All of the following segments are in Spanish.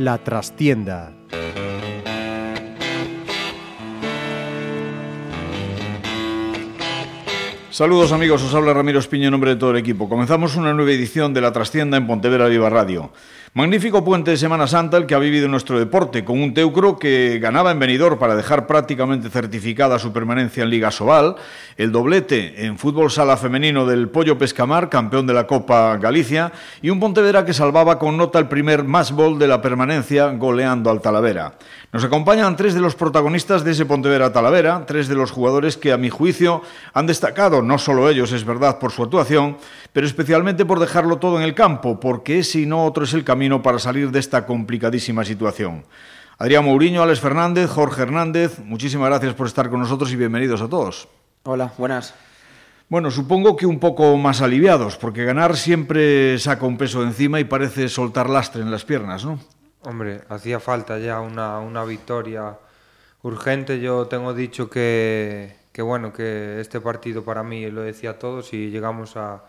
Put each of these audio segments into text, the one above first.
La trastienda Saludos amigos, os habla Ramiro Espiño en nombre de todo el equipo. Comenzamos una nueva edición de La Trastienda en Pontevedra Viva Radio. Magnífico puente de Semana Santa el que ha vivido nuestro deporte, con un Teucro que ganaba en venidor para dejar prácticamente certificada su permanencia en Liga Sobal, el doblete en fútbol sala femenino del Pollo Pescamar, campeón de la Copa Galicia, y un Pontevedra que salvaba con nota el primer más bol de la permanencia goleando al Talavera. Nos acompañan tres de los protagonistas de ese Pontevedra Talavera, tres de los jugadores que a mi juicio han destacado, no solo ellos, es verdad, por su actuación, pero especialmente por dejarlo todo en el campo, porque ese y no otro es el camino para salir de esta complicadísima situación. Adrián Mourinho, Alex Fernández, Jorge Hernández, muchísimas gracias por estar con nosotros y bienvenidos a todos. Hola, buenas. Bueno, supongo que un poco más aliviados, porque ganar siempre saca un peso de encima y parece soltar lastre en las piernas, ¿no? Hombre, hacía falta ya una, una victoria urgente. Yo tengo dicho que, que, bueno, que este partido para mí lo decía todo, si llegamos a,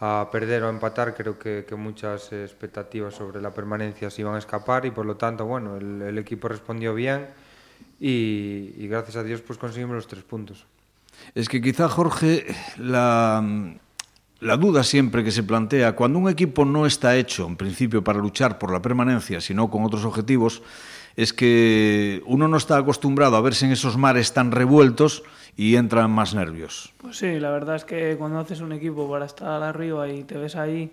a perder o empatar, creo que, muchas expectativas sobre la permanencia se iban a escapar y por lo tanto, bueno, el, equipo respondió bien y, y, gracias a Dios pues conseguimos los tres puntos. Es que quizá, Jorge, la, la duda siempre que se plantea, cuando un equipo no está hecho, en principio, para luchar por la permanencia, sino con otros objetivos, es que uno no está acostumbrado a verse en esos mares tan revueltos y entran más nervios. Pues sí, la verdad es que cuando haces un equipo para estar arriba y te ves ahí,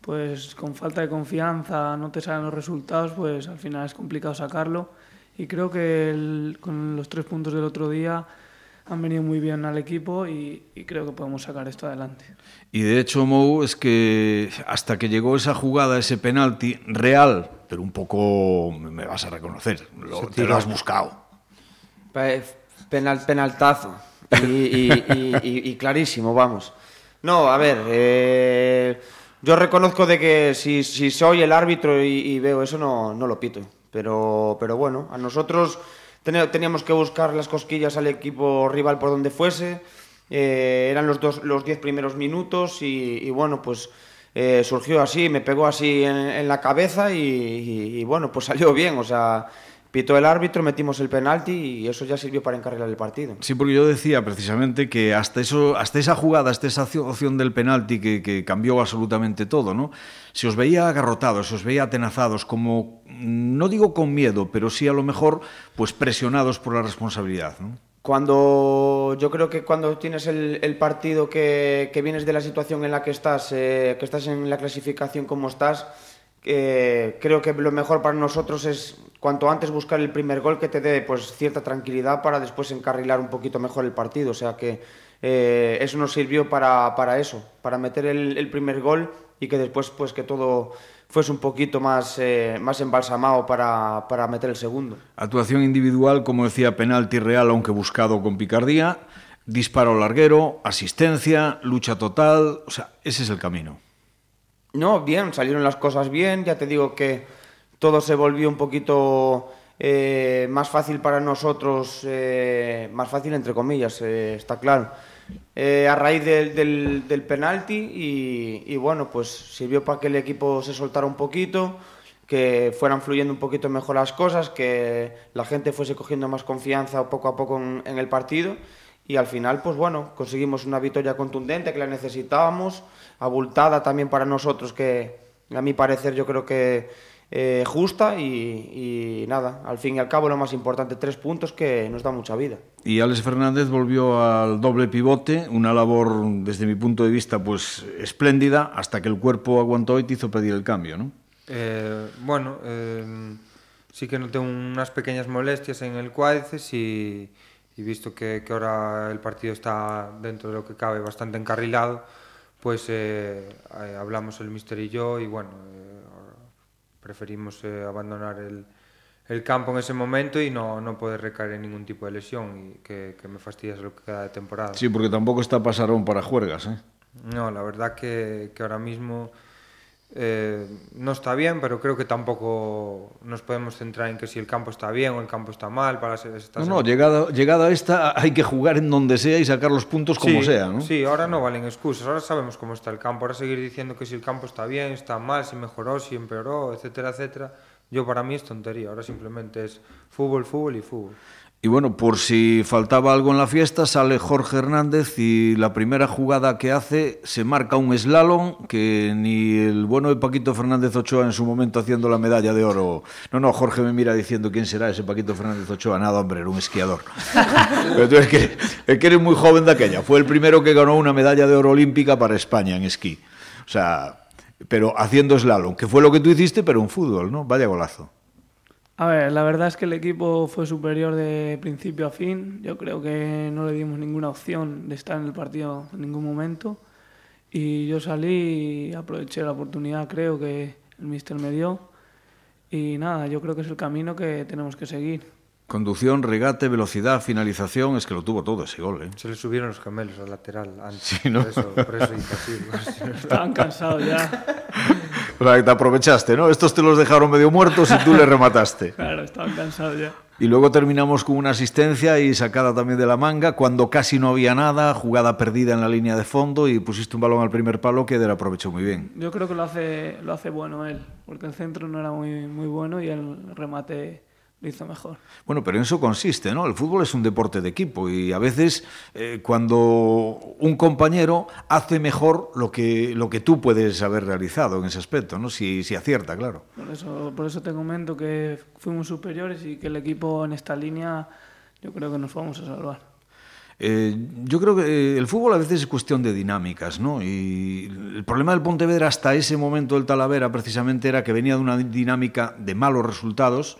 pues con falta de confianza, no te salen los resultados, pues al final es complicado sacarlo. Y creo que el, con los tres puntos del otro día han venido muy bien al equipo y, y, creo que podemos sacar esto adelante. Y de hecho, Mou, es que hasta que llegó esa jugada, ese penalti real, pero un poco me vas a reconocer, lo, te lo has buscado. Penal, penaltazo y, y, y, clarísimo, vamos. No, a ver, eh, yo reconozco de que si, si soy el árbitro y, veo eso, no, no lo pito. Pero, pero bueno, a nosotros teníamos que buscar las cosquillas al equipo rival por donde fuese. Eh, eran los, dos, los diez primeros minutos y, y bueno, pues eh, surgió así, me pegó así en, en la cabeza y, y, y, bueno, pues salió bien. O sea, pitó el árbitro, metimos el penalti y eso ya sirvió para encarrilar el partido. Sí, porque yo decía precisamente que hasta, eso, hasta esa jugada, hasta esa opción del penalti que, que cambió absolutamente todo, ¿no? Se os veía agarrotados, se os veía atenazados, como, no digo con miedo, pero sí a lo mejor pues presionados por la responsabilidad, ¿no? Cuando yo creo que cuando tienes el, el partido que, que, vienes de la situación en la que estás, eh, que estás en la clasificación como estás, eh, creo que lo mejor para nosotros es cuanto antes buscar el primer gol que te dé pues cierta tranquilidad para después encarrilar un poquito mejor el partido. O sea que eh, eso nos sirvió para, para eso, para meter el, el, primer gol y que después pues que todo fuese un poquito más, eh, más embalsamado para, para meter el segundo. Actuación individual, como decía, penalti real, aunque buscado con picardía, disparo larguero, asistencia, lucha total, o sea, ese es el camino. No, bien, salieron las cosas bien, ya te digo que todo se volvió un poquito eh, más fácil para nosotros, eh, más fácil entre comillas, eh, está claro. Eh, a raíz del, del, del penalti y, bueno, pues sirvió para que el equipo se soltara un poquito, que fueran fluyendo un poquito mejor las cosas, que la gente fuese cogiendo más confianza poco a poco en el partido y al final, pues bueno, conseguimos una victoria contundente que la necesitábamos, abultada también para nosotros, que a mi parecer yo creo que eh, justa y, y, nada, al fin y al cabo lo más importante, tres puntos que nos da mucha vida. Y Alex Fernández volvió al doble pivote, una labor desde mi punto de vista pues espléndida, hasta que el cuerpo aguantó y te hizo pedir el cambio, ¿no? Eh, bueno, eh, sí que noté unas pequeñas molestias en el cuádriceps y, y visto que, que ahora el partido está dentro de lo que cabe bastante encarrilado, pues eh, eh, hablamos el mister y yo y bueno, eh, preferimos eh, abandonar el, el campo en ese momento y no, no poder recaer en ningún tipo de lesión y que, que me fastidias lo que queda de temporada. Sí, porque tampoco está Pasarón para juergas, ¿eh? No, la verdad que, que ahora mismo... eh, no está bien, pero creo que tampoco nos podemos centrar en que si el campo está bien o el campo está mal. Para ser, no, no, llegada, llegada a esta hay que jugar en donde sea y sacar los puntos como sea, ¿no? Sí, ahora no valen excusas, ahora sabemos cómo está el campo. Ahora seguir diciendo que si el campo está bien, está mal, si mejoró, si empeoró, etcétera, etcétera. Yo para mí es tontería, ahora simplemente es fútbol, fútbol y fútbol. Y bueno, por si faltaba algo en la fiesta, sale Jorge Hernández y la primera jugada que hace se marca un slalom que ni el bueno de Paquito Fernández Ochoa en su momento haciendo la medalla de oro. No, no, Jorge me mira diciendo quién será ese Paquito Fernández Ochoa. Nada, hombre, era un esquiador. Pero tú es que, es que eres muy joven de aquella. Fue el primero que ganó una medalla de oro olímpica para España en esquí. O sea, pero haciendo slalom, que fue lo que tú hiciste, pero en fútbol, ¿no? Vaya golazo. A ver, la verdad es que el equipo fue superior de principio a fin. Yo creo que no le dimos ninguna opción de estar en el partido en ningún momento. Y yo salí y aproveché la oportunidad, creo que el míster me dio. Y nada, yo creo que es el camino que tenemos que seguir. Conducción, regate, velocidad, finalización, es que lo tuvo todo ese gol. ¿eh? Se le subieron los gemelos al lateral antes. Sí, ¿no? Por eso, por eso Estaban cansados ya. O sea, que te aprovechaste, ¿no? Estos te los dejaron medio muertos y tú le remataste. Claro, estaban cansados ya. Y luego terminamos con una asistencia y sacada también de la manga, cuando casi no había nada, jugada perdida en la línea de fondo y pusiste un balón al primer palo que Eder aprovechó muy bien. Yo creo que lo hace, lo hace bueno él, porque el centro no era muy, muy bueno y el remate lo hizo mejor. Bueno, pero en eso consiste, ¿no? El fútbol es un deporte de equipo y a veces eh, cuando un compañero hace mejor lo que, lo que tú puedes haber realizado en ese aspecto, ¿no? Si, si acierta, claro. Por eso, por eso te comento que fuimos superiores y que el equipo en esta línea yo creo que nos vamos a salvar. Eh, yo creo que eh, el fútbol a veces es cuestión de dinámicas, ¿no? Y el problema del Pontevedra hasta ese momento del Talavera precisamente era que venía de una dinámica de malos resultados,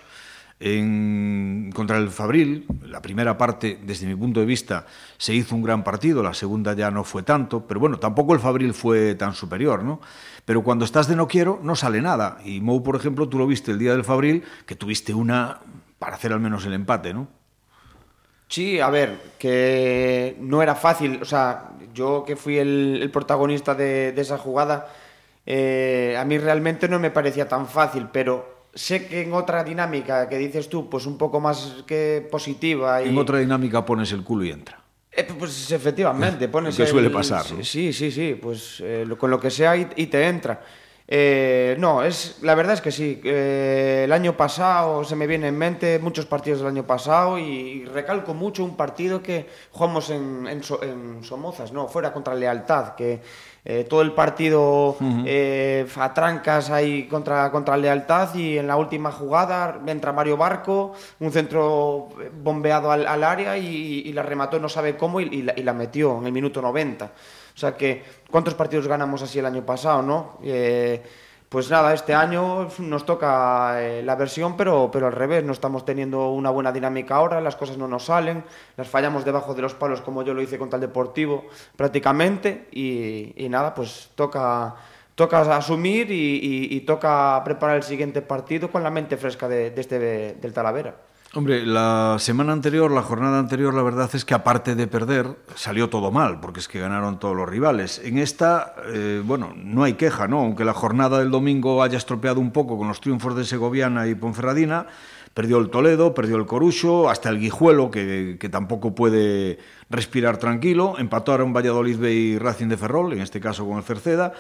contra el Fabril, la primera parte, desde mi punto de vista, se hizo un gran partido, la segunda ya no fue tanto, pero bueno, tampoco el Fabril fue tan superior, ¿no? Pero cuando estás de no quiero, no sale nada. Y Mou, por ejemplo, tú lo viste el día del Fabril, que tuviste una para hacer al menos el empate, ¿no? Sí, a ver, que no era fácil. O sea, yo que fui el, protagonista de, de, esa jugada, eh, a mí realmente no me parecía tan fácil, pero sé que en otra dinámica que dices tú, pues un poco más que positiva. Y... En otra dinámica pones el culo y entra. Eh, pues efectivamente, pones. que suele pasar. ¿no? Sí, sí, sí, pues eh, con lo que sea y, y te entra. Eh, no, es, la verdad es que sí. Eh, el año pasado se me viene en mente muchos partidos del año pasado y, y recalco mucho un partido que jugamos en, en, so, en Somozas, no, fuera contra Lealtad, que eh, todo el partido uh -huh. eh, a trancas ahí contra, contra Lealtad y en la última jugada entra Mario Barco, un centro bombeado al, al área y, y, la remató no sabe cómo y, y, la, y la metió en el minuto 90. O sea que, ¿cuántos partidos ganamos así el año pasado, no? Eh, pues nada, este año nos toca eh, la versión, pero, pero al revés, no estamos teniendo una buena dinámica ahora, las cosas no nos salen, las fallamos debajo de los palos como yo lo hice contra el Deportivo prácticamente y, nada, pues toca, toca asumir y, toca preparar el siguiente partido con la mente fresca de, de este, del Talavera. Hombre, la semana anterior, la jornada anterior, la verdad es que aparte de perder, salió todo mal, porque es que ganaron todos los rivales. En esta, eh, bueno, no hay queja, ¿no? Aunque la jornada del domingo haya estropeado un poco con los triunfos de Segoviana y Ponferradina, perdió el Toledo, perdió el Corucho, hasta el Guijuelo, que, tampoco puede respirar tranquilo, empataron Valladolid y Racing de Ferrol, en este caso con el Cerceda,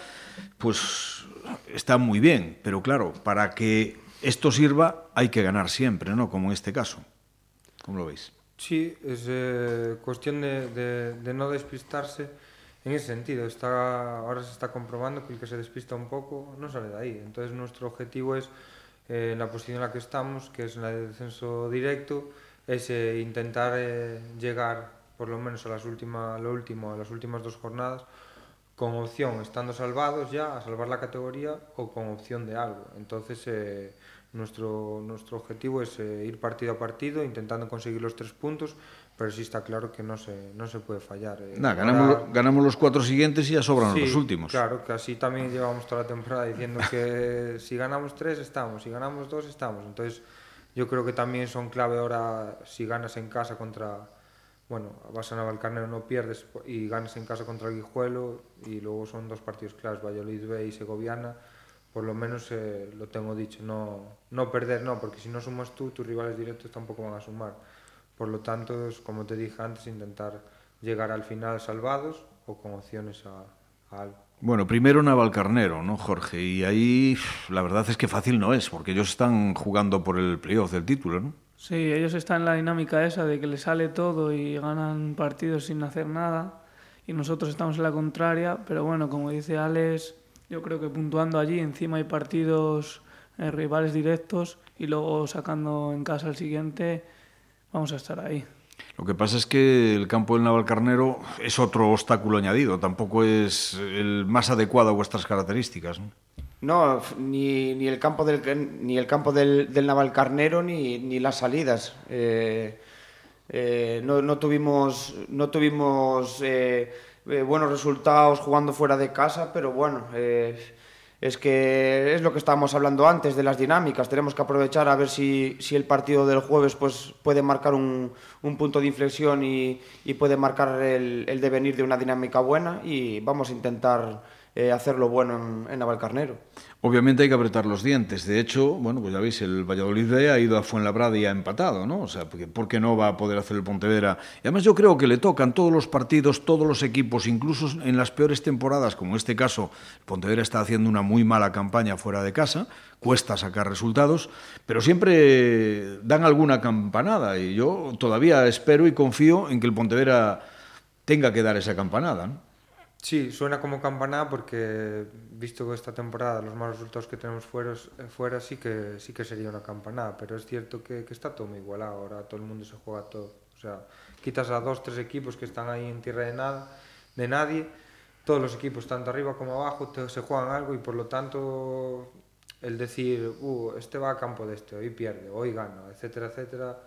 pues está muy bien, pero claro, para que esto sirva, hay que ganar siempre, ¿no? Como en este caso. ¿Cómo lo veis? Sí, es eh, cuestión de, de, de no despistarse en ese sentido. Está, ahora se está comprobando que el que se despista un poco no sale de ahí. Entonces nuestro objetivo es, eh, en la posición en la que estamos, que es en la de descenso directo, es eh, intentar eh, llegar por lo menos a las últimas, lo último, a las últimas dos jornadas, con opción, estando salvados ya, a salvar la categoría o con opción de algo. Entonces, eh, nuestro, nuestro objetivo es eh, ir partido a partido, intentando conseguir los tres puntos, pero sí está claro que no se, no se puede fallar. Eh, nah, ganamos, ahora, ganamos los cuatro siguientes y ya sobran sí, los últimos. Claro, que así también llevamos toda la temporada diciendo que si ganamos tres estamos, si ganamos dos estamos. Entonces, yo creo que también son clave ahora si ganas en casa contra bueno, vas a Navalcarnero no pierdes y ganas en casa contra el Guijuelo y luego son dos partidos claros, Valladolid B y Segoviana, por lo menos eh, lo tengo dicho, no, no perder, no, porque si no sumas tú, tus rivales directos tampoco van a sumar. Por lo tanto, es, como te dije antes, intentar llegar al final salvados o con opciones a, a algo. Bueno, primero Navalcarnero, ¿no, Jorge? Y ahí la verdad es que fácil no es, porque ellos están jugando por el playoff del título, ¿no? Sí, ellos están en la dinámica esa de que les sale todo y ganan partidos sin hacer nada y nosotros estamos en la contraria, pero bueno, como dice Alex, yo creo que puntuando allí, encima hay partidos eh, rivales directos y luego sacando en casa el siguiente, vamos a estar ahí. Lo que pasa es que el campo del Navalcarnero es otro obstáculo añadido, tampoco es el más adecuado a vuestras características. No, ni, ni el campo del, ni el campo del, del Navalcarnero ni, ni las salidas. Eh, eh, no, no, tuvimos, no tuvimos eh, buenos resultados jugando fuera de casa, pero bueno, es que es lo que estábamos hablando antes de las dinámicas. Tenemos que aprovechar a ver si, si el partido del jueves pues, puede marcar un, un punto de inflexión y, y puede marcar el, el devenir de una dinámica buena y vamos a intentar eh, hacerlo bueno en, Navalcarnero. Obviamente hay que apretar los dientes. De hecho, bueno, pues ya veis, el Valladolid B ha ido a Fuenlabrada y ha empatado, ¿no? O sea, porque, ¿por qué no va a poder hacer el Pontevedra? Y además yo creo que le tocan todos los partidos, todos los equipos, incluso en las peores temporadas, como en este caso, el Pontevedra está haciendo una muy mala campaña fuera de casa, cuesta sacar resultados, pero siempre dan alguna campanada y yo todavía espero y confío en que el Pontevedra tenga que dar esa campanada, ¿no? Sí, suena como campanada porque visto esta temporada los malos resultados que tenemos fuera, fuera sí que sí que sería una campanada, pero es cierto que, que está todo muy igualado, ahora todo el mundo se juega todo. O sea, quitas a dos, tres equipos que están ahí en tierra de nada, de nadie, todos los equipos, tanto arriba como abajo, se juegan algo y por lo tanto el decir, uh, este va a campo de este, hoy pierde, hoy gana, etcétera, etcétera,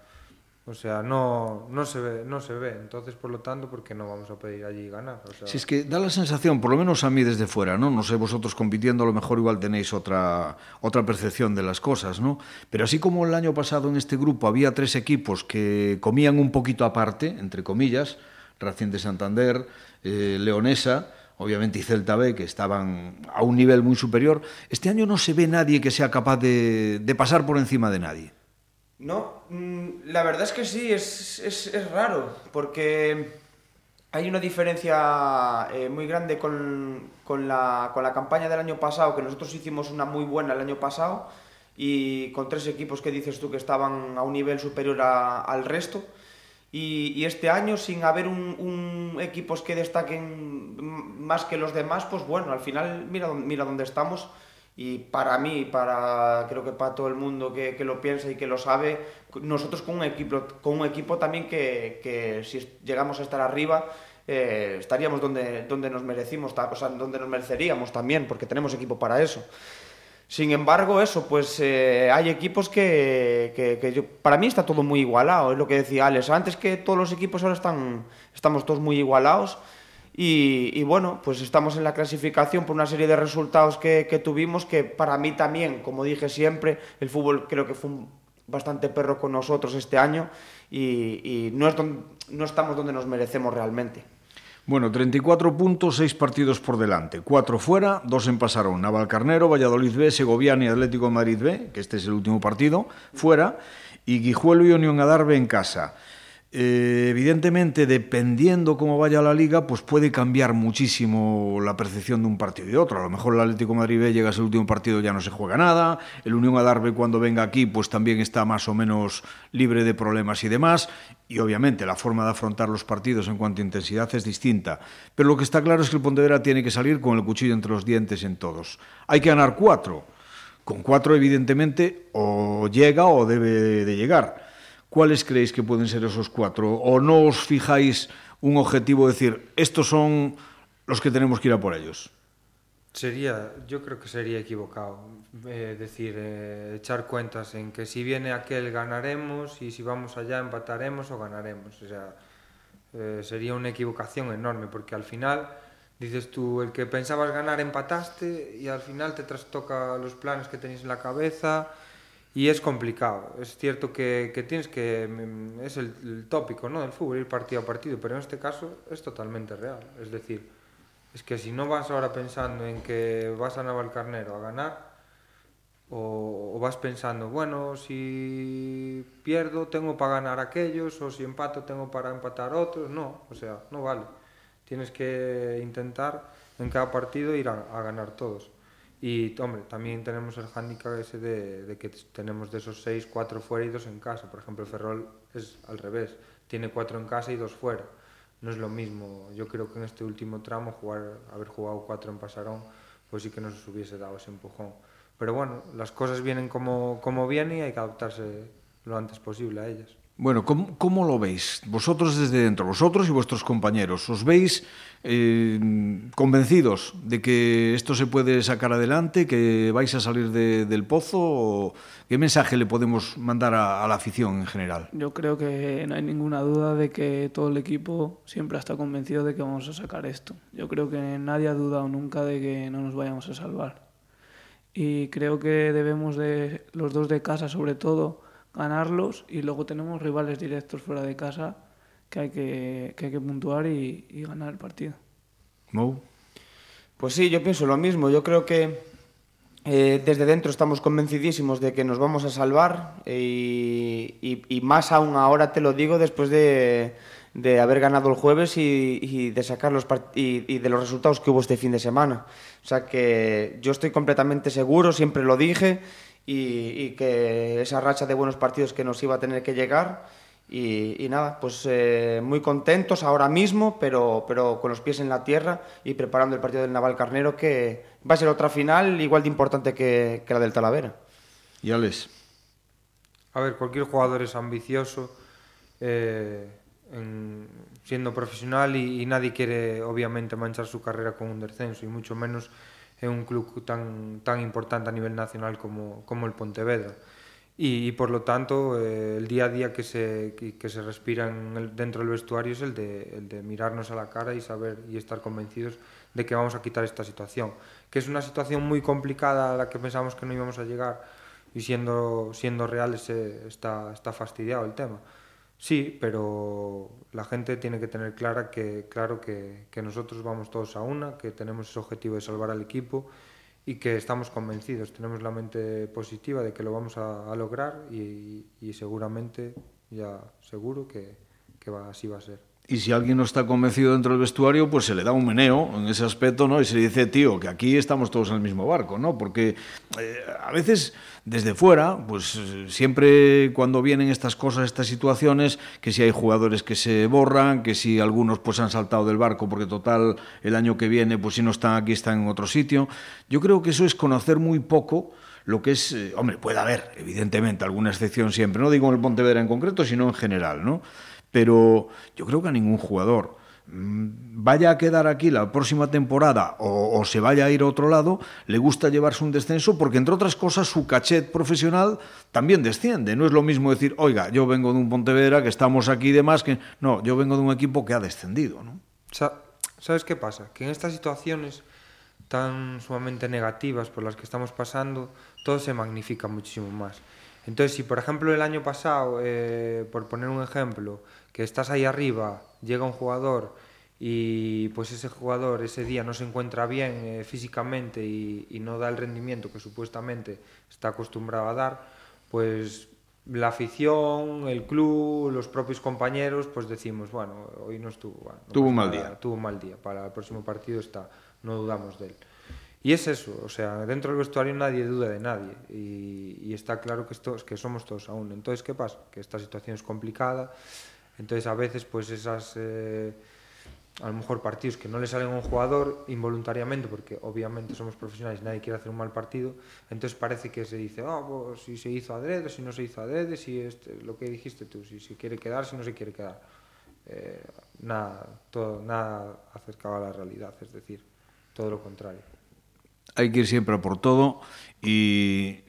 O sea, no, no, se ve, no se ve. Entonces, por lo tanto, ¿por qué no vamos a pedir allí ganar? O. Si es que da la sensación, por lo menos a mí desde fuera, ¿no? No sé, vosotros compitiendo a lo mejor igual tenéis otra, otra percepción de las cosas, ¿no? Pero así como el año pasado en este grupo había tres equipos que comían un poquito aparte, entre comillas, Racing de Santander, eh, Leonesa, obviamente y Celta B, que estaban a un nivel muy superior, este año no se ve nadie que sea capaz de, de pasar por encima de nadie. No, mm, la verdad es que sí, es, es, es raro, porque hay una diferencia eh, muy grande con, con, la, con la campaña del año pasado, que nosotros hicimos una muy buena el año pasado, y con tres equipos que dices tú que estaban a un nivel superior al resto. Y, este año, sin haber un, equipos que destaquen más que los demás, pues bueno, al final mira, mira dónde estamos. Y para mí, para creo que para todo el mundo que, que, lo piensa y que lo sabe, nosotros con un equipo, con un equipo también que, que si llegamos a estar arriba, eh, estaríamos donde, donde nos merecimos, o sea, donde nos mereceríamos también, porque tenemos equipo para eso. Sin embargo, eso, pues eh, hay equipos que, que, que yo, para mí está todo muy igualado, es lo que decía Alex. Antes que todos los equipos ahora están, estamos todos muy igualados. Y, bueno, pues estamos en la clasificación por una serie de resultados que, tuvimos que para mí también, como dije siempre, el fútbol creo que fue un, bastante perro con nosotros este año y, no, es donde, no estamos donde nos merecemos realmente. Bueno, 34 puntos, 6 partidos por delante. 4 fuera, 2 en Pasarón. Navalcarnero, Valladolid B, Segoviana y Atlético de Madrid B, que este es el último partido, fuera. Y Guijuelo y Unión Adarve en casa. Eh, evidentemente, dependiendo cómo vaya la liga, pues puede cambiar muchísimo la percepción de un partido y de otro. A lo mejor el Atlético de Madrid llega a ese último partido ya no se juega nada. El Unión Adarve cuando venga aquí, pues también está más o menos libre de problemas y demás. Y obviamente la forma de afrontar los partidos en cuanto a intensidad es distinta. Pero lo que está claro es que el Pontevedra tiene que salir con el cuchillo entre los dientes en todos. Hay que ganar cuatro. Con cuatro, evidentemente, o llega o debe de llegar. cuáles creéis que poden ser esos cuatro? ¿O no os fijáis un objetivo de decir, estos son los que tenemos que ir a por ellos? Sería, yo creo que sería equivocado eh, decir, eh, echar cuentas en que si viene aquel ganaremos y si vamos allá empataremos o ganaremos. O sea, eh, sería una equivocación enorme porque al final dices tú, el que pensabas ganar empataste y al final te trastoca los planes que tenéis en la cabeza, y es complicado. Es cierto que, tienes que. Mm, es el, el, tópico ¿no? del fútbol, ir partido a partido, pero en este caso es totalmente real. Es decir, es que si no vas ahora pensando en que vas a Navalcarnero a ganar, o, vas pensando, bueno, si pierdo tengo para ganar aquellos, o si empato tengo para empatar otros. No, o sea, no vale. Tienes que intentar en cada partido ir a, ganar todos. Y, hombre, también tenemos el hándicap ese de, que tenemos de esos seis, cuatro fuera y dos en casa. Por ejemplo, Ferrol es al revés, tiene cuatro en casa y dos fuera. No es lo mismo. Yo creo que en este último tramo, jugar, haber jugado cuatro en Pasarón, pues sí que nos hubiese dado ese empujón. Pero bueno, las cosas vienen como, como vienen y hay que adaptarse lo antes posible a ellas. Bueno, ¿cómo, ¿cómo, lo veis? Vosotros desde dentro, vosotros y vuestros compañeros, ¿os veis eh, convencidos de que esto se puede sacar adelante, que vais a salir de, del pozo? ¿Qué mensaje le podemos mandar a, a, la afición en general? Yo creo que no hay ninguna duda de que todo el equipo siempre está convencido de que vamos a sacar esto. Yo creo que nadie ha dudado nunca de que no nos vayamos a salvar y creo que debemos de los dos de casa sobre todo ganarlos y luego tenemos rivales directos fuera de casa que hay que, que, hay que puntuar y, y, ganar el partido. Mo. Pues sí, yo pienso lo mismo. Yo creo que eh, desde dentro estamos convencidísimos de que nos vamos a salvar y, y, y más aún ahora te lo digo después de, de haber ganado el jueves y, y de sacar los y, y, de los resultados que hubo este fin de semana. O sea que yo estoy completamente seguro, siempre lo dije, y, y que esa racha de buenos partidos que nos iba a tener que llegar. Y, nada, pues eh, muy contentos ahora mismo, pero, pero con los pies en la tierra y preparando el partido del Naval Carnero, que va a ser otra final igual de importante que, que la del Talavera. ¿Y Alex? A ver, cualquier jugador es ambicioso. Eh en, siendo profesional y, y nadie quiere obviamente manchar su carrera con un descenso y mucho menos en un club tan, tan importante a nivel nacional como, como el Pontevedra. Y, y por lo tanto, eh, el día a día que se, que, se respira en el, dentro del vestuario es el de, el de mirarnos a la cara y saber y estar convencidos de que vamos a quitar esta situación. Que es una situación muy complicada a la que pensamos que no íbamos a llegar y siendo, siendo reales eh, está, está fastidiado el tema. Sí, pero la gente tiene que tener clara que, claro que, que, nosotros vamos todos a una, que tenemos ese objetivo de salvar al equipo y que estamos convencidos, tenemos la mente positiva de que lo vamos a, lograr y, y, seguramente, ya seguro que, que va, así va a ser. Y si alguien no está convencido dentro del vestuario, pues se le da un meneo en ese aspecto, ¿no? Y se le dice, tío, que aquí estamos todos en el mismo barco, ¿no? Porque eh, a veces desde fuera, pues siempre cuando vienen estas cosas, estas situaciones, que si hay jugadores que se borran, que si algunos pues han saltado del barco porque total el año que viene, pues si no están aquí, están en otro sitio. Yo creo que eso es conocer muy poco lo que es, eh, hombre, puede haber, evidentemente, alguna excepción siempre, no digo en el Pontevedra en concreto, sino en general, ¿no? Pero yo creo que a ningún jugador mm, vaya a quedar aquí la próxima temporada o, se vaya a ir a otro lado, le gusta llevarse un descenso porque, entre otras cosas, su cachet profesional también desciende. No es lo mismo decir, oiga, yo vengo de un Pontevedra que estamos aquí y demás, que no, yo vengo de un equipo que ha descendido. ¿no? ¿Sabes qué pasa? Que en estas situaciones tan sumamente negativas por las que estamos pasando, todo se magnifica muchísimo más. Entonces, si por ejemplo el año pasado, eh, por poner un ejemplo, que estás ahí arriba, llega un jugador y pues ese jugador ese día no se encuentra bien eh, físicamente y, y, no da el rendimiento que supuestamente está acostumbrado a dar, pues la afición, el club, los propios compañeros, pues decimos, bueno, hoy no estuvo. Bueno, no tuvo un mal día. Tuvo un mal día. Para el próximo partido está, no dudamos de él. Y es eso, o sea, dentro del vestuario nadie duda de nadie y, y está claro que, esto, que somos todos aún. Entonces, ¿qué pasa? Que esta situación es complicada, entonces a veces pues esas, eh, a lo mejor partidos que no le salen a un jugador involuntariamente, porque obviamente somos profesionales y nadie quiere hacer un mal partido, entonces parece que se dice, oh, pues, si se hizo adrede, si no se hizo adrede, si este, lo que dijiste tú, si se quiere quedar, si no se quiere quedar. Eh, nada, todo, nada acercado a la realidad, es decir, todo lo contrario hay que ir siempre por todo y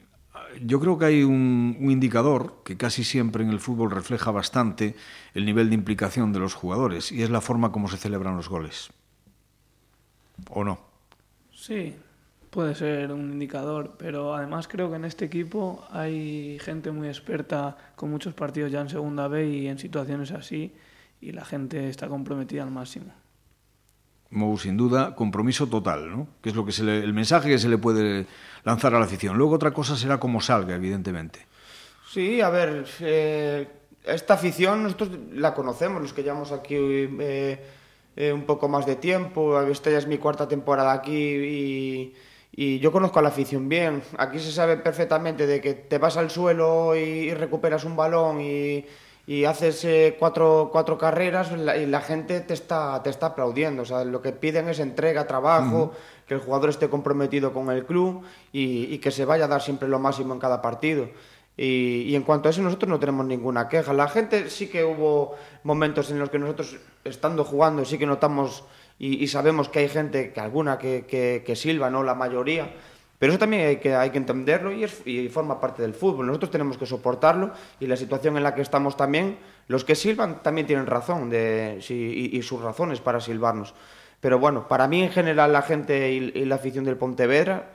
yo creo que hay un, indicador que casi siempre en el fútbol refleja bastante el nivel de implicación de los jugadores y es la forma como se celebran los goles. ¿O no? Sí, puede ser un indicador, pero además creo que en este equipo hay gente muy experta con muchos partidos ya en segunda B y en situaciones así y la gente está comprometida al máximo. Mou, sin duda, compromiso total, ¿no? Que es lo que se el mensaje que se le puede lanzar a la afición. Luego otra cosa será cómo salga, evidentemente. Sí, a ver, eh, esta afición nosotros la conocemos, los que llevamos aquí eh, eh, un poco más de tiempo. Esta ya es mi cuarta temporada aquí y, y, yo conozco a la afición bien. Aquí se sabe perfectamente de que te vas al suelo y, y recuperas un balón y y haces eh, cuatro, cuatro carreras y la gente te está, te está aplaudiendo. O sea, lo que piden es entrega, trabajo, que el jugador esté comprometido con el club y, y, que se vaya a dar siempre lo máximo en cada partido. Y, y, en cuanto a eso nosotros no tenemos ninguna queja. La gente sí que hubo momentos en los que nosotros, estando jugando, sí que notamos y, y sabemos que hay gente, que alguna que, que, que silba, no la mayoría, Pero eso también hay que, hay que entenderlo y, es, y forma parte del fútbol. Nosotros tenemos que soportarlo y la situación en la que estamos también, los que silban también tienen razón de, y, y, sus razones para silbarnos. Pero bueno, para mí en general la gente y, y la afición del Pontevedra,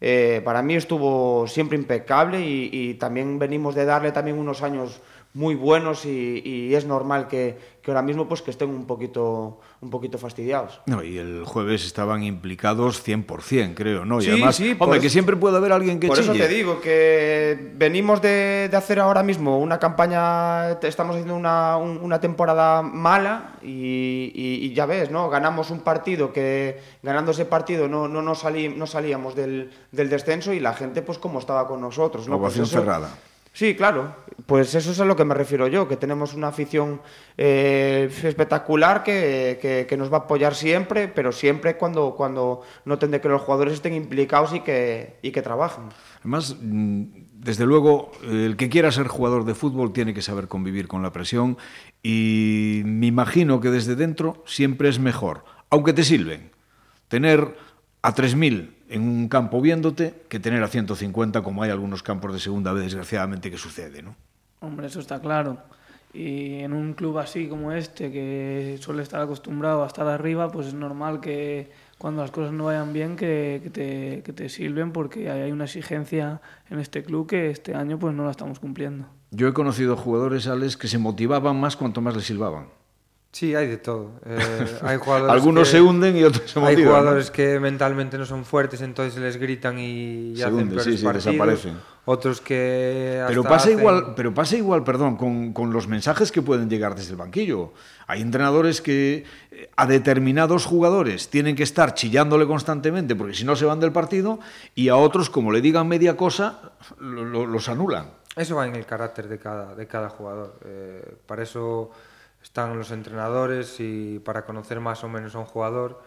eh, para mí estuvo siempre impecable y, también venimos de darle también unos años muy buenos y es normal que, que, ahora mismo pues que estén un poquito un poquito fastidiados. No, y el jueves estaban implicados 100%, creo, ¿no? Y sí, además, sí, hombre, que siempre puede haber alguien que Por chille. eso te digo que venimos de, de, hacer ahora mismo una campaña, estamos haciendo una, un, una temporada mala y, y, y, ya ves, ¿no? Ganamos un partido que ganando ese partido no, no, no, salí, no salíamos del, del descenso y la gente pues como estaba con nosotros, ¿no? Ovación pues eso, cerrada. Sí, claro. Pues eso es a lo que me refiero yo, que tenemos una afición eh, espectacular que, que, nos va a apoyar siempre, pero siempre cuando, cuando noten que los jugadores estén implicados y que, y que trabajen. Además, mm, desde luego, el que quiera ser jugador de fútbol tiene que saber convivir con la presión y me imagino que desde dentro siempre es mejor, aunque te sirven, tener a 3.000 en un campo viéndote que tener a 150 como hay algunos campos de segunda vez desgraciadamente que sucede, ¿no? Hombre, eso está claro. Y en un club así como este, que suele estar acostumbrado a estar arriba, pues es normal que cuando las cosas no vayan bien que, que, te, que te sirven porque hay una exigencia en este club que este año pues no la estamos cumpliendo. Yo he conocido jugadores, Alex, que se motivaban más cuanto más les silbaban. Sí, hay de todo. Eh, hay jugadores Algunos que, se hunden y otros se motivan. Hay jugadores ¿no? que mentalmente no son fuertes, entonces les gritan y, se hacen hunden, sí, sí, desaparecen. Otros que pero pasa hacen... igual, pero pasa igual, perdón, con, con, los mensajes que pueden llegar desde el banquillo. Hay entrenadores que eh, a determinados jugadores tienen que estar chillándole constantemente porque si no se van del partido y a otros como le digan media cosa lo, lo, los anulan. Eso va en el carácter de cada de cada jugador. Eh, para eso están los entrenadores y para conocer más o menos a un jugador.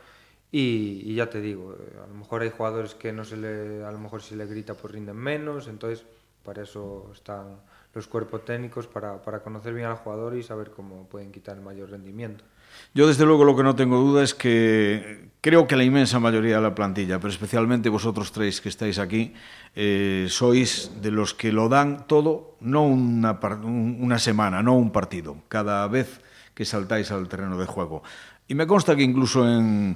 Y, ya te digo, eh, a lo mejor hay jugadores que no se le, a lo mejor si le grita pues rinden menos, entonces para eso están los cuerpos técnicos para, para conocer bien al jugador y saber cómo pueden quitar el mayor rendimiento. Yo desde luego lo que no tengo duda es que creo que la inmensa mayoría de la plantilla, pero especialmente vosotros tres que estáis aquí, eh, sois de los que lo dan todo, no una, una semana, no un partido, cada vez que saltáis al terreno de juego. Y me consta que incluso en,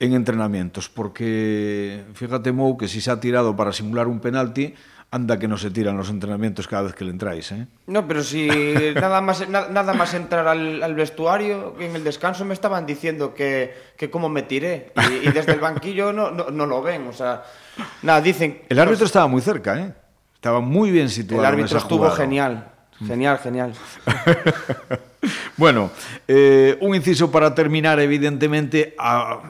en entrenamientos, porque fíjate Mou que si se ha tirado para simular un penalti, anda que no se tiran los entrenamientos cada vez que le entráis, ¿eh? No, pero si nada más, na, nada más entrar al, al, vestuario, en el descanso me estaban diciendo que, que cómo me tiré. Y, y desde el banquillo no, no, no, lo ven, o sea, nada, dicen... El árbitro estaba muy cerca, ¿eh? Estaba muy bien situado. El árbitro en esa estuvo jugada. genial, genial, genial. Bueno, eh, un inciso para terminar, evidentemente,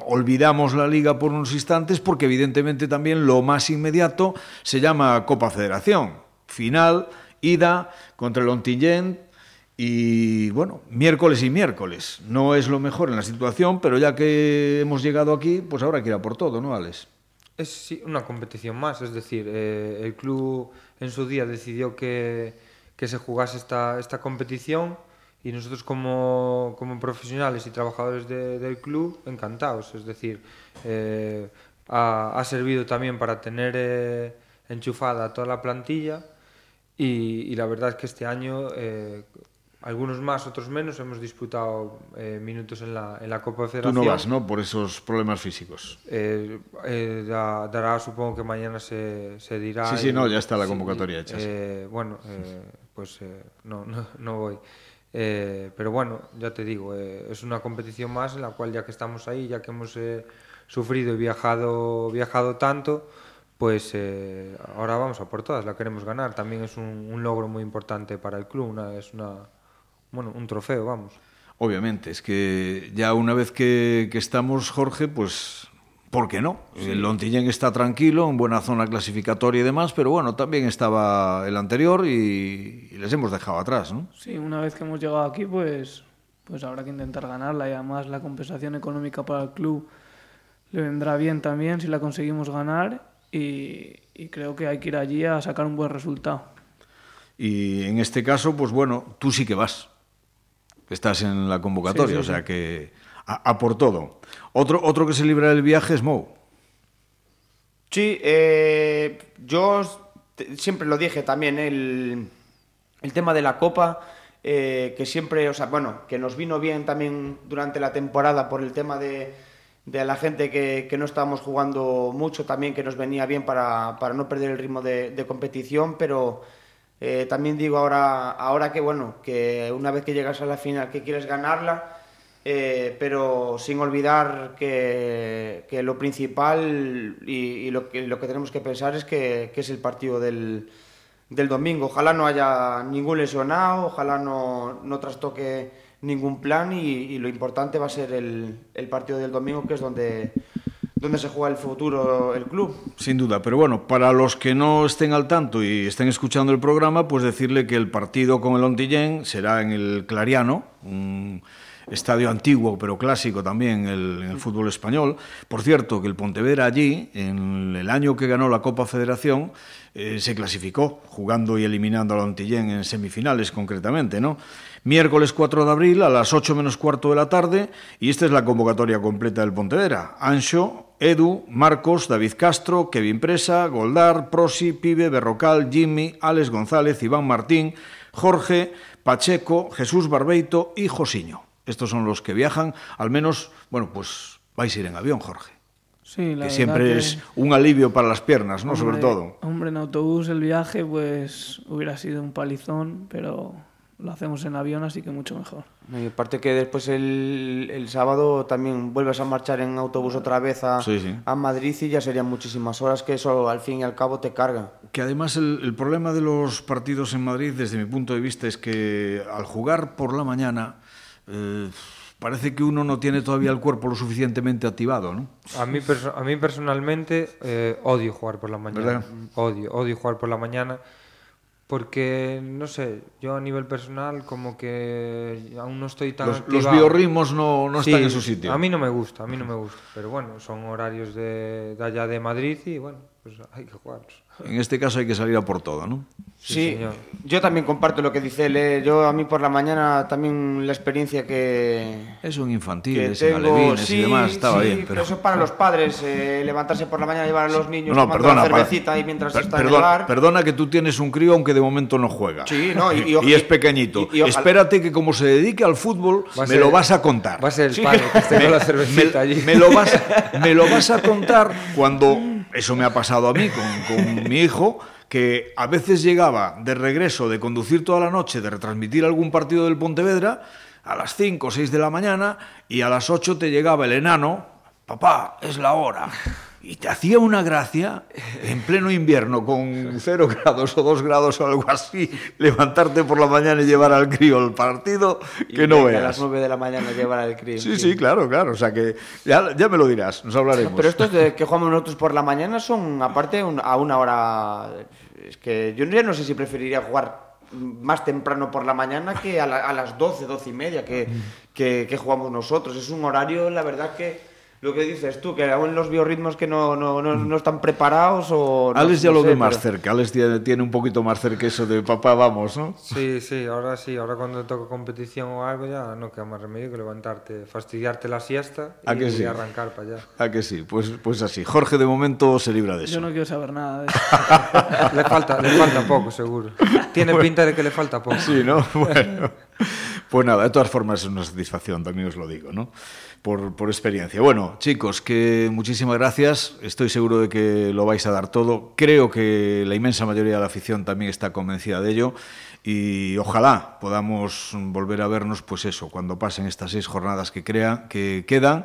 olvidamos la liga por unos instantes porque evidentemente también lo más inmediato se llama Copa Federación. Final, ida contra el Ontillén y bueno, miércoles y miércoles. No es lo mejor en la situación, pero ya que hemos llegado aquí, pues ahora hay que ir a por todo, ¿no, Alex? Es sí, una competición más, es decir, eh, el club en su día decidió que, que se jugase esta, esta competición y nosotros como, como profesionales y trabajadores de, del club encantados, es decir, eh, ha, ha, servido también para tener eh, enchufada toda la plantilla y, y, la verdad es que este año eh, algunos más, otros menos, hemos disputado eh, minutos en la, en la Copa de Federación. Tú no vas, ¿no? Por esos problemas físicos. Eh, eh, da, dará, supongo que mañana se, se dirá. Sí, sí, no, ya está la convocatoria sí, hecha. Bueno, pues no, no, no voy. Eh, pero bueno, ya te digo, eh, es una competición más en la cual ya que estamos ahí, ya que hemos eh, sufrido y viajado, viajado tanto, pues ahora vamos a por todas, la queremos ganar. También es un, logro muy importante para el club, una, es una, bueno, un trofeo, vamos. Obviamente, es que ya una vez que estamos, Jorge, pues ¿Por qué no? Sí. El Lontillén está tranquilo, en buena zona clasificatoria y demás, pero bueno, también estaba el anterior y, y, les hemos dejado atrás, ¿no? Sí, una vez que hemos llegado aquí, pues, pues habrá que intentar ganarla y además la compensación económica para el club le vendrá bien también si la conseguimos ganar y, y creo que hay que ir allí a sacar un buen resultado. Y en este caso, pues bueno, tú sí que vas. Estás en la convocatoria, sí, sí, o sea que a, a por todo. Otro, otro que se libra del viaje es Mou. Sí, eh, yo siempre lo dije también, el, el tema de la Copa, eh, que siempre, o sea, bueno, que nos vino bien también durante la temporada por el tema de, de la gente que, que, no estábamos jugando mucho, también que nos venía bien para, para no perder el ritmo de, de competición, pero eh, también digo ahora, ahora que, bueno, que una vez que llegas a la final que quieres ganarla, eh, pero sin olvidar que, que lo principal y, y, lo, que, lo que tenemos que pensar es que, que es el partido del, del, domingo. Ojalá no haya ningún lesionado, ojalá no, no trastoque ningún plan y, lo importante va a ser el, el partido del domingo, que es donde, donde se juega el futuro el club. Sin duda, pero bueno, para los que no estén al tanto y estén escuchando el programa, pues decirle que el partido con el Ontillén será en el Clariano, estadio antiguo pero clásico también el, en el fútbol español. Por cierto, que el Pontevedra allí, en el año que ganó la Copa Federación, eh, se clasificó, jugando y eliminando al Antillén en semifinales concretamente, ¿no? Miércoles 4 de abril a las 8 menos cuarto de la tarde y esta es la convocatoria completa del Pontevedra. Ancho, Edu, Marcos, David Castro, Kevin Presa, Goldar, Prosi, Pibe, Berrocal, Jimmy, Alex González, Iván Martín, Jorge, Pacheco, Jesús Barbeito y Josiño. Estos son los que viajan, al menos, bueno, pues vais a ir en avión, Jorge. Sí, la que siempre que... es un alivio para las piernas, ¿no? Hombre, Sobre todo. Hombre, en autobús el viaje pues hubiera sido un palizón, pero lo hacemos en avión, así que mucho mejor. Y aparte que después el, el sábado también vuelves a marchar en autobús otra vez a, sí, sí. a Madrid y ya serían muchísimas horas que eso al fin y al cabo te carga. Que además el, el problema de los partidos en Madrid, desde mi punto de vista, es que al jugar por la mañana... eh, parece que uno no tiene todavía el cuerpo lo suficientemente activado, ¿no? A mí, a mí personalmente eh, odio jugar por la mañana. ¿Verdad? Odio, odio jugar por la mañana. Porque, no sé, yo a nivel personal como que aún no estoy tan... Los, los biorritmos no, no sí, están en su sitio. A mí no me gusta, a mí no me gusta. Pero bueno, son horarios de, de allá de Madrid y bueno, pues hay que jugarlos. En este caso hay que salir a por todo, ¿no? Sí, sí yo también comparto lo que dice él. ¿eh? Yo a mí por la mañana también la experiencia que... Es un infantil, en alevines sí, y demás, estaba sí, bien. Pero... eso para los padres, eh, levantarse por la mañana y llevar a los niños no, no, perdona, una cervecita para... y mientras per están perdona, en el bar... Perdona que tú tienes un crío aunque de momento no juega. Sí, no, y, y, y es pequeñito. Y, Espérate que como se dedique al fútbol, me ser, lo vas a contar. Va a ser el sí. padre que esté con la cervecita me, allí. Me lo, vas, me lo vas a contar cuando... Eso me ha pasado a mí con, con mi hijo que a veces llegaba de regreso de conducir toda la noche, de retransmitir algún partido del Pontevedra, a las 5 o 6 de la mañana, y a las 8 te llegaba el enano, papá, es la hora. Y te hacía una gracia en pleno invierno, con 0 grados o 2 grados o algo así, levantarte por la mañana y llevar al crío al partido, que y no veas. A las 9 de la mañana llevar al crío. Sí, sí, sí, claro, claro. O sea que ya, ya me lo dirás, nos hablaremos. Pero estos de que jugamos nosotros por la mañana son, aparte, un, a una hora. Es que yo ya no sé si preferiría jugar más temprano por la mañana que a, la, a las 12, 12 y media que, que, que jugamos nosotros. Es un horario, la verdad, que lo que dices tú, que aún los biorritmos que no, no, no, no están preparados o... No, Alex ya no lo sé, ve más pero... cerca, Alex tiene, tiene, un poquito más cerca eso de papá, vamos, ¿no? Sí, sí, ahora sí, ahora cuando toca competición o algo ya no queda más remedio que levantarte, fastidiarte la siesta y, ¿A que sí? y arrancar para allá. ¿A que sí? Pues, pues así, Jorge de momento se libra de eso. Yo no quiero saber nada de eso. le, falta, le falta poco, seguro. Tiene bueno, pinta de que le falta poco. Sí, ¿no? Bueno. Pues nada, de todas formas es una satisfacción, también os lo digo, ¿no? Por, experiencia. Bueno, chicos, que muchísimas gracias. Estoy seguro de que lo vais a dar todo. Creo que la inmensa mayoría de la afición también está convencida de ello. y ojalá podamos volver a vernos, pues eso, cuando pasen estas seis jornadas que, crea, que quedan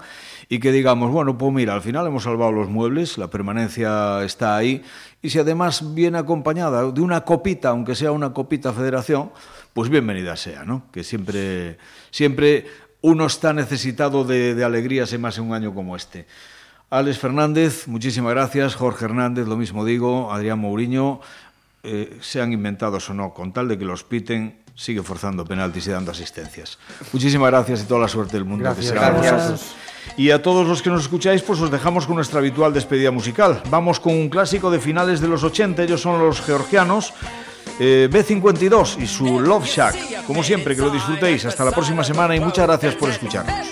y que digamos, bueno, pues mira, al final hemos salvado los muebles, la permanencia está ahí y si además viene acompañada de una copita, aunque sea una copita federación, pues bienvenida sea, ¿no? Que siempre, siempre uno está necesitado de, de alegrías y más en un año como este. Alex Fernández, muchísimas gracias. Jorge Hernández, lo mismo digo. Adrián Mourinho, eh, sean inventados o no, con tal de que los piten, sigue forzando penaltis y dando asistencias. Muchísimas gracias y toda la suerte del mundo. Gracias, gracias. Y a todos los que nos escucháis, pues os dejamos con nuestra habitual despedida musical. Vamos con un clásico de finales de los 80, ellos son los georgianos. Eh, B52 y su Love Shack. Como siempre, que lo disfrutéis. Hasta la próxima semana y muchas gracias por escucharnos.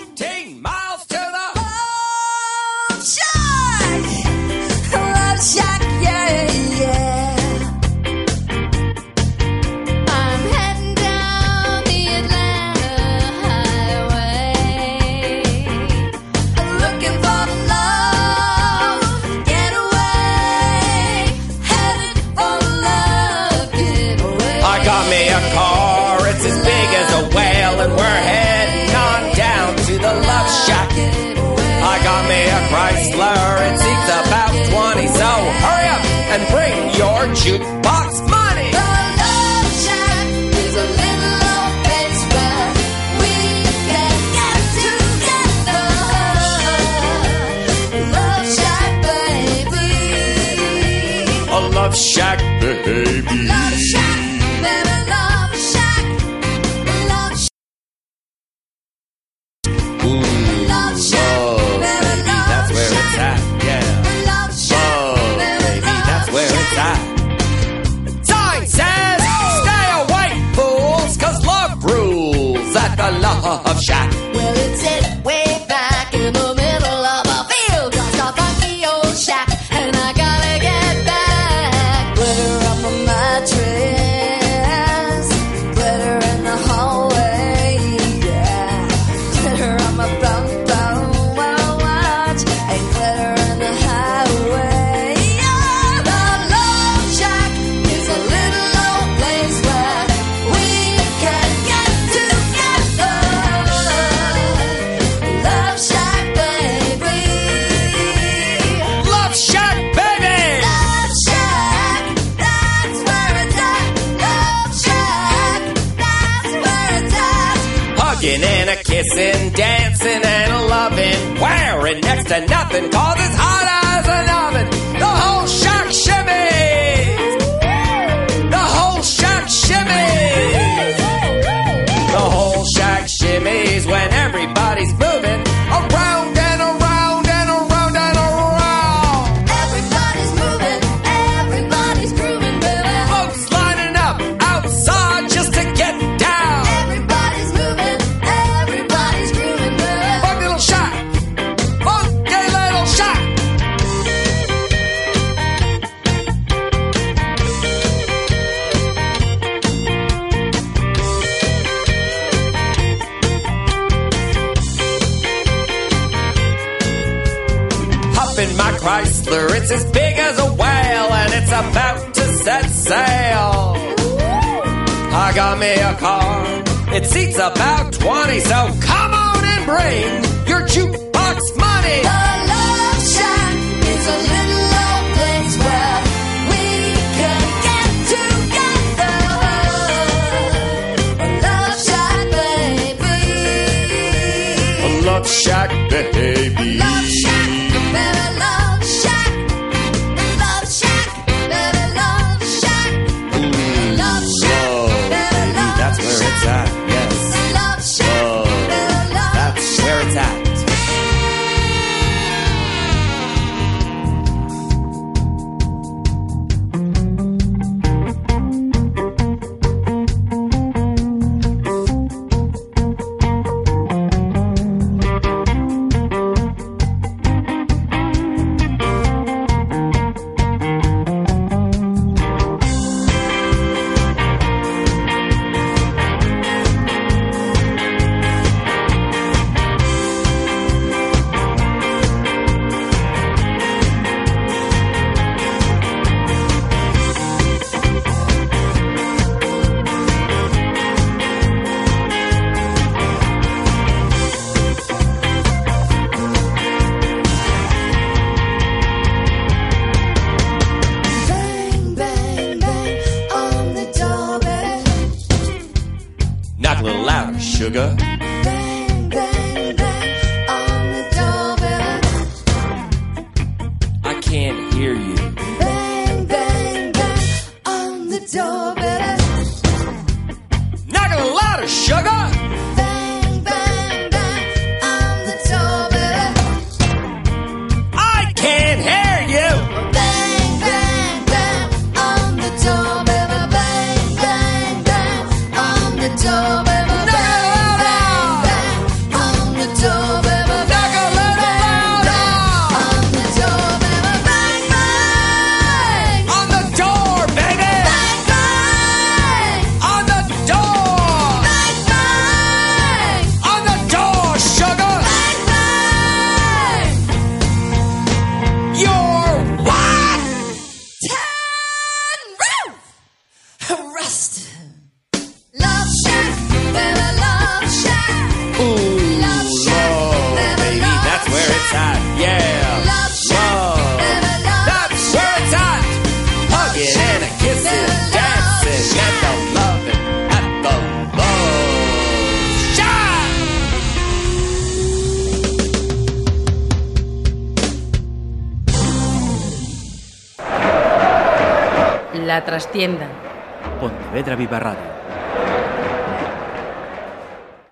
Love Chrysler, it's as big as a whale, and it's about to set sail. I got me a car, it seats about 20, so come on and bring your jukebox money. The Love Shack is a little old place where we can get together. Love Shack, baby. Love Shack, baby. Love Shack, baby,